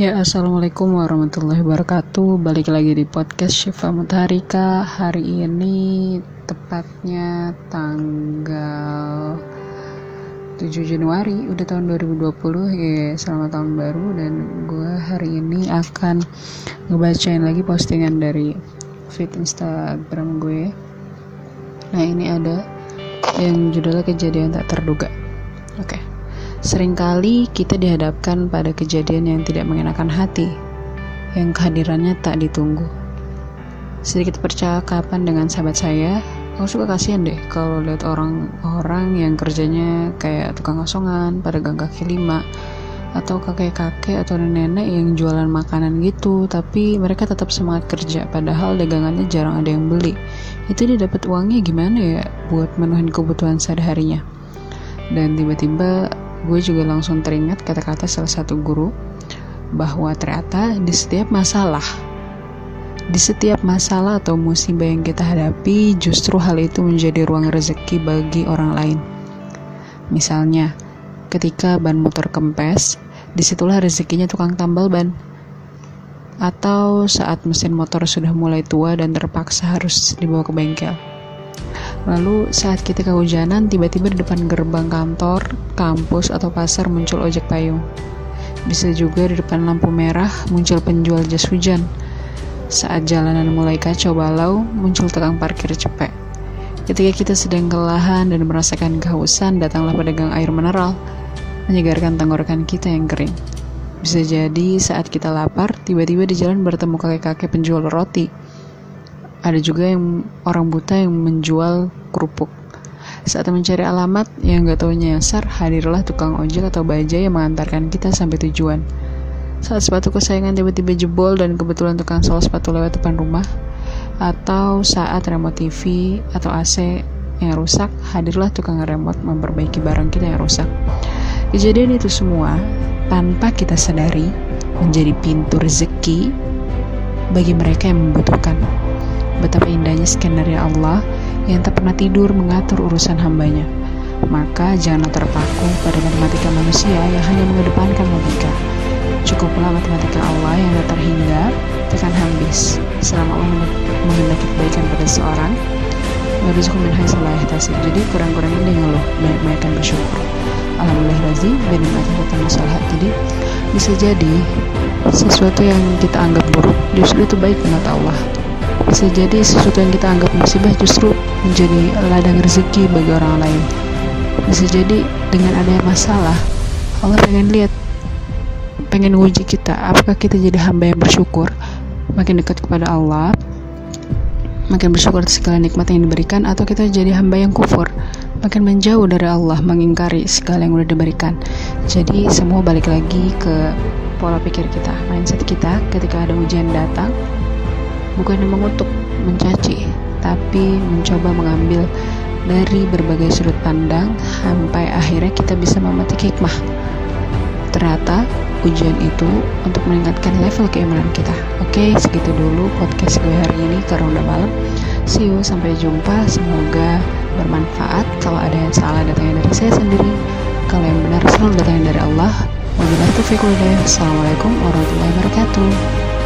Ya, Assalamualaikum warahmatullahi wabarakatuh. Balik lagi di podcast Syifa Mutharika. Hari ini tepatnya tanggal 7 Januari Udah tahun 2020 ya Selamat tahun baru. Dan gue hari ini akan ngebacain lagi postingan dari feed Instagram gue. Nah ini ada yang judulnya kejadian tak terduga. Oke. okay. Seringkali kita dihadapkan pada kejadian yang tidak mengenakan hati, yang kehadirannya tak ditunggu. Sedikit percakapan dengan sahabat saya, aku suka kasihan deh kalau lihat orang-orang yang kerjanya kayak tukang kosongan pada gang kaki lima, atau kakek-kakek atau nenek yang jualan makanan gitu, tapi mereka tetap semangat kerja, padahal dagangannya jarang ada yang beli. Itu dia dapat uangnya gimana ya buat menuhin kebutuhan sehari-harinya? Dan tiba-tiba gue juga langsung teringat kata-kata salah satu guru bahwa ternyata di setiap masalah di setiap masalah atau musibah yang kita hadapi justru hal itu menjadi ruang rezeki bagi orang lain. Misalnya ketika ban motor kempes di situlah rezekinya tukang tambal ban. Atau saat mesin motor sudah mulai tua dan terpaksa harus dibawa ke bengkel Lalu saat kita kehujanan, tiba-tiba di depan gerbang kantor, kampus, atau pasar muncul ojek payung. Bisa juga di depan lampu merah muncul penjual jas hujan. Saat jalanan mulai kacau balau, muncul tukang parkir cepet. Ketika kita sedang kelelahan dan merasakan kehausan, datanglah pedagang air mineral, menyegarkan tenggorokan kita yang kering. Bisa jadi saat kita lapar, tiba-tiba di jalan bertemu kakek-kakek penjual roti ada juga yang orang buta yang menjual kerupuk. Saat mencari alamat yang gak tahu nyasar, hadirlah tukang ojek atau bajai yang mengantarkan kita sampai tujuan. Saat sepatu kesayangan tiba-tiba jebol dan kebetulan tukang sol sepatu lewat depan rumah, atau saat remote TV atau AC yang rusak, hadirlah tukang remote memperbaiki barang kita yang rusak. Kejadian itu semua tanpa kita sadari menjadi pintu rezeki bagi mereka yang membutuhkan. Betapa indahnya skenario Allah yang tak pernah tidur mengatur urusan hambanya. Maka janganlah terpaku pada matematika manusia yang hanya mengedepankan logika. Cukuplah matematika Allah yang tak terhingga, tekan habis. Selama Allah menghendaki kebaikan pada seorang, Warizku min salah tasib. Jadi kurang-kurangin dia ngeluh, banyak-banyakan bersyukur. Alhamdulillah razi, dan nikmatnya masalah. Jadi bisa jadi sesuatu yang kita anggap buruk justru itu baik menurut Allah bisa jadi sesuatu yang kita anggap musibah justru menjadi ladang rezeki bagi orang lain. Bisa jadi dengan adanya masalah, Allah pengen lihat, pengen uji kita, apakah kita jadi hamba yang bersyukur, makin dekat kepada Allah, makin bersyukur atas segala nikmat yang diberikan, atau kita jadi hamba yang kufur, makin menjauh dari Allah, mengingkari segala yang sudah diberikan. Jadi semua balik lagi ke pola pikir kita, mindset kita ketika ada ujian datang, bukan mengutuk, mencaci, tapi mencoba mengambil dari berbagai sudut pandang sampai akhirnya kita bisa memetik hikmah. Ternyata ujian itu untuk meningkatkan level keimanan kita. Oke, segitu dulu podcast gue hari ini karena udah malam. See you, sampai jumpa. Semoga bermanfaat. Kalau ada yang salah datangnya dari saya sendiri. Kalau yang benar selalu datangnya dari Allah. Wabillahi taufiq Assalamualaikum warahmatullahi wabarakatuh.